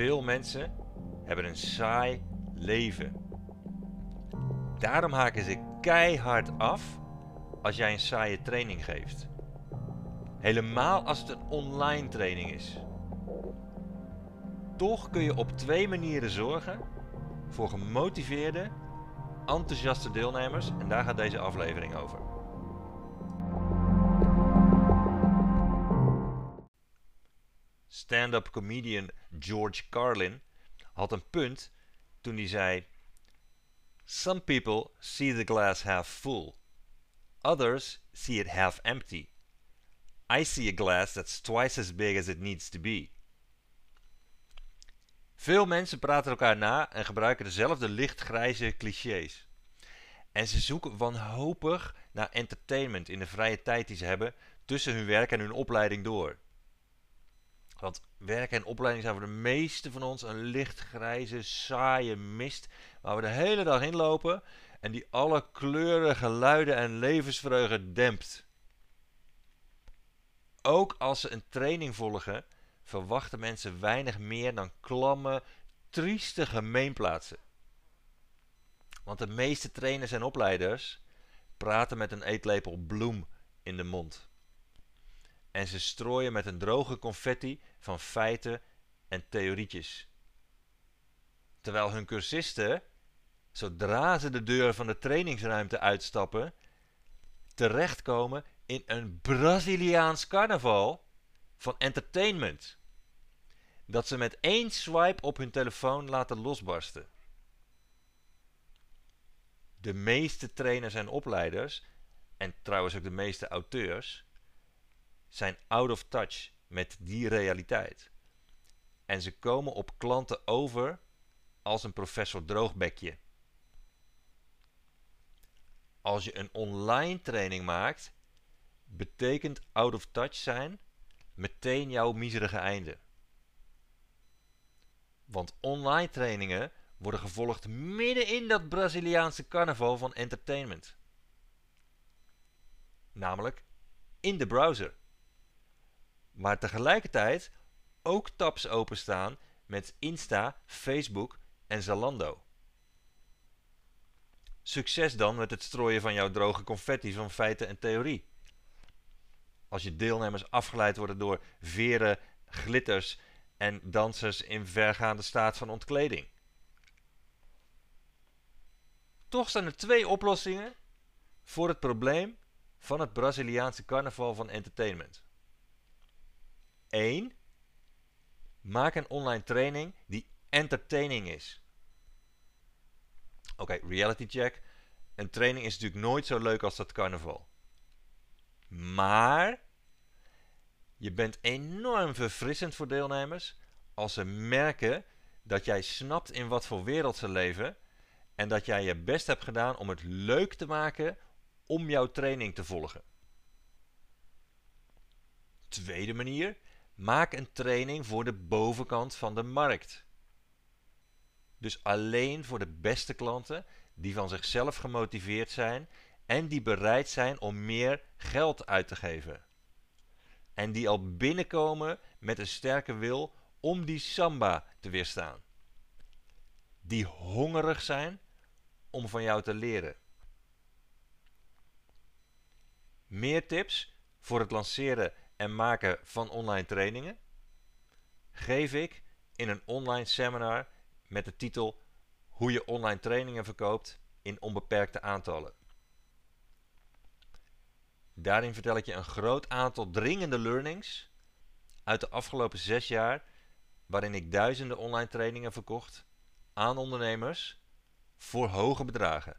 Veel mensen hebben een saai leven. Daarom haken ze keihard af als jij een saaie training geeft. Helemaal als het een online training is. Toch kun je op twee manieren zorgen voor gemotiveerde, enthousiaste deelnemers en daar gaat deze aflevering over. Stand-up comedian George Carlin had een punt toen hij zei: Some people see the glass half full. Others see it half empty. I see a glass that's twice as big as it needs to be. Veel mensen praten elkaar na en gebruiken dezelfde lichtgrijze clichés. En ze zoeken wanhopig naar entertainment in de vrije tijd die ze hebben tussen hun werk en hun opleiding door. Want werk en opleiding zijn voor de meeste van ons een lichtgrijze, saaie mist waar we de hele dag in lopen en die alle kleuren, geluiden en levensvreugde dempt. Ook als ze een training volgen, verwachten mensen weinig meer dan klamme, trieste gemeenplaatsen. Want de meeste trainers en opleiders praten met een eetlepel bloem in de mond. En ze strooien met een droge confetti van feiten en theorietjes. Terwijl hun cursisten, zodra ze de deur van de trainingsruimte uitstappen, terechtkomen in een Braziliaans carnaval van entertainment. Dat ze met één swipe op hun telefoon laten losbarsten. De meeste trainers en opleiders, en trouwens ook de meeste auteurs, zijn out of touch met die realiteit. En ze komen op klanten over als een professor droogbekje. Als je een online training maakt, betekent out of touch zijn meteen jouw miserige einde. Want online trainingen worden gevolgd midden in dat Braziliaanse carnaval van entertainment. Namelijk in de browser. Maar tegelijkertijd ook tabs openstaan met Insta, Facebook en Zalando. Succes dan met het strooien van jouw droge confetti van feiten en theorie. Als je deelnemers afgeleid worden door veren, glitters en dansers in vergaande staat van ontkleding. Toch zijn er twee oplossingen voor het probleem van het Braziliaanse carnaval van entertainment. 1. Maak een online training die entertaining is. Oké, reality check. Een training is natuurlijk nooit zo leuk als dat carnaval. Maar je bent enorm verfrissend voor deelnemers als ze merken dat jij snapt in wat voor wereld ze leven en dat jij je best hebt gedaan om het leuk te maken om jouw training te volgen. Tweede manier, maak een training voor de bovenkant van de markt. Dus alleen voor de beste klanten die van zichzelf gemotiveerd zijn en die bereid zijn om meer geld uit te geven. En die al binnenkomen met een sterke wil om die samba te weerstaan. Die hongerig zijn om van jou te leren. Meer tips voor het lanceren en maken van online trainingen geef ik in een online seminar met de titel Hoe je online trainingen verkoopt in onbeperkte aantallen. Daarin vertel ik je een groot aantal dringende learnings uit de afgelopen zes jaar, waarin ik duizenden online trainingen verkocht aan ondernemers voor hoge bedragen.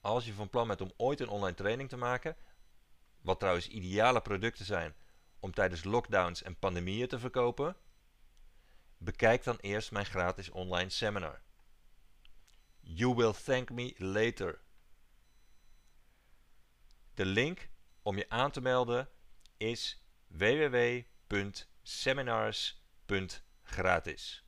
Als je van plan bent om ooit een online training te maken, wat trouwens ideale producten zijn om tijdens lockdowns en pandemieën te verkopen, bekijk dan eerst mijn gratis online seminar. You will thank me later. De link om je aan te melden is www.seminars.gratis.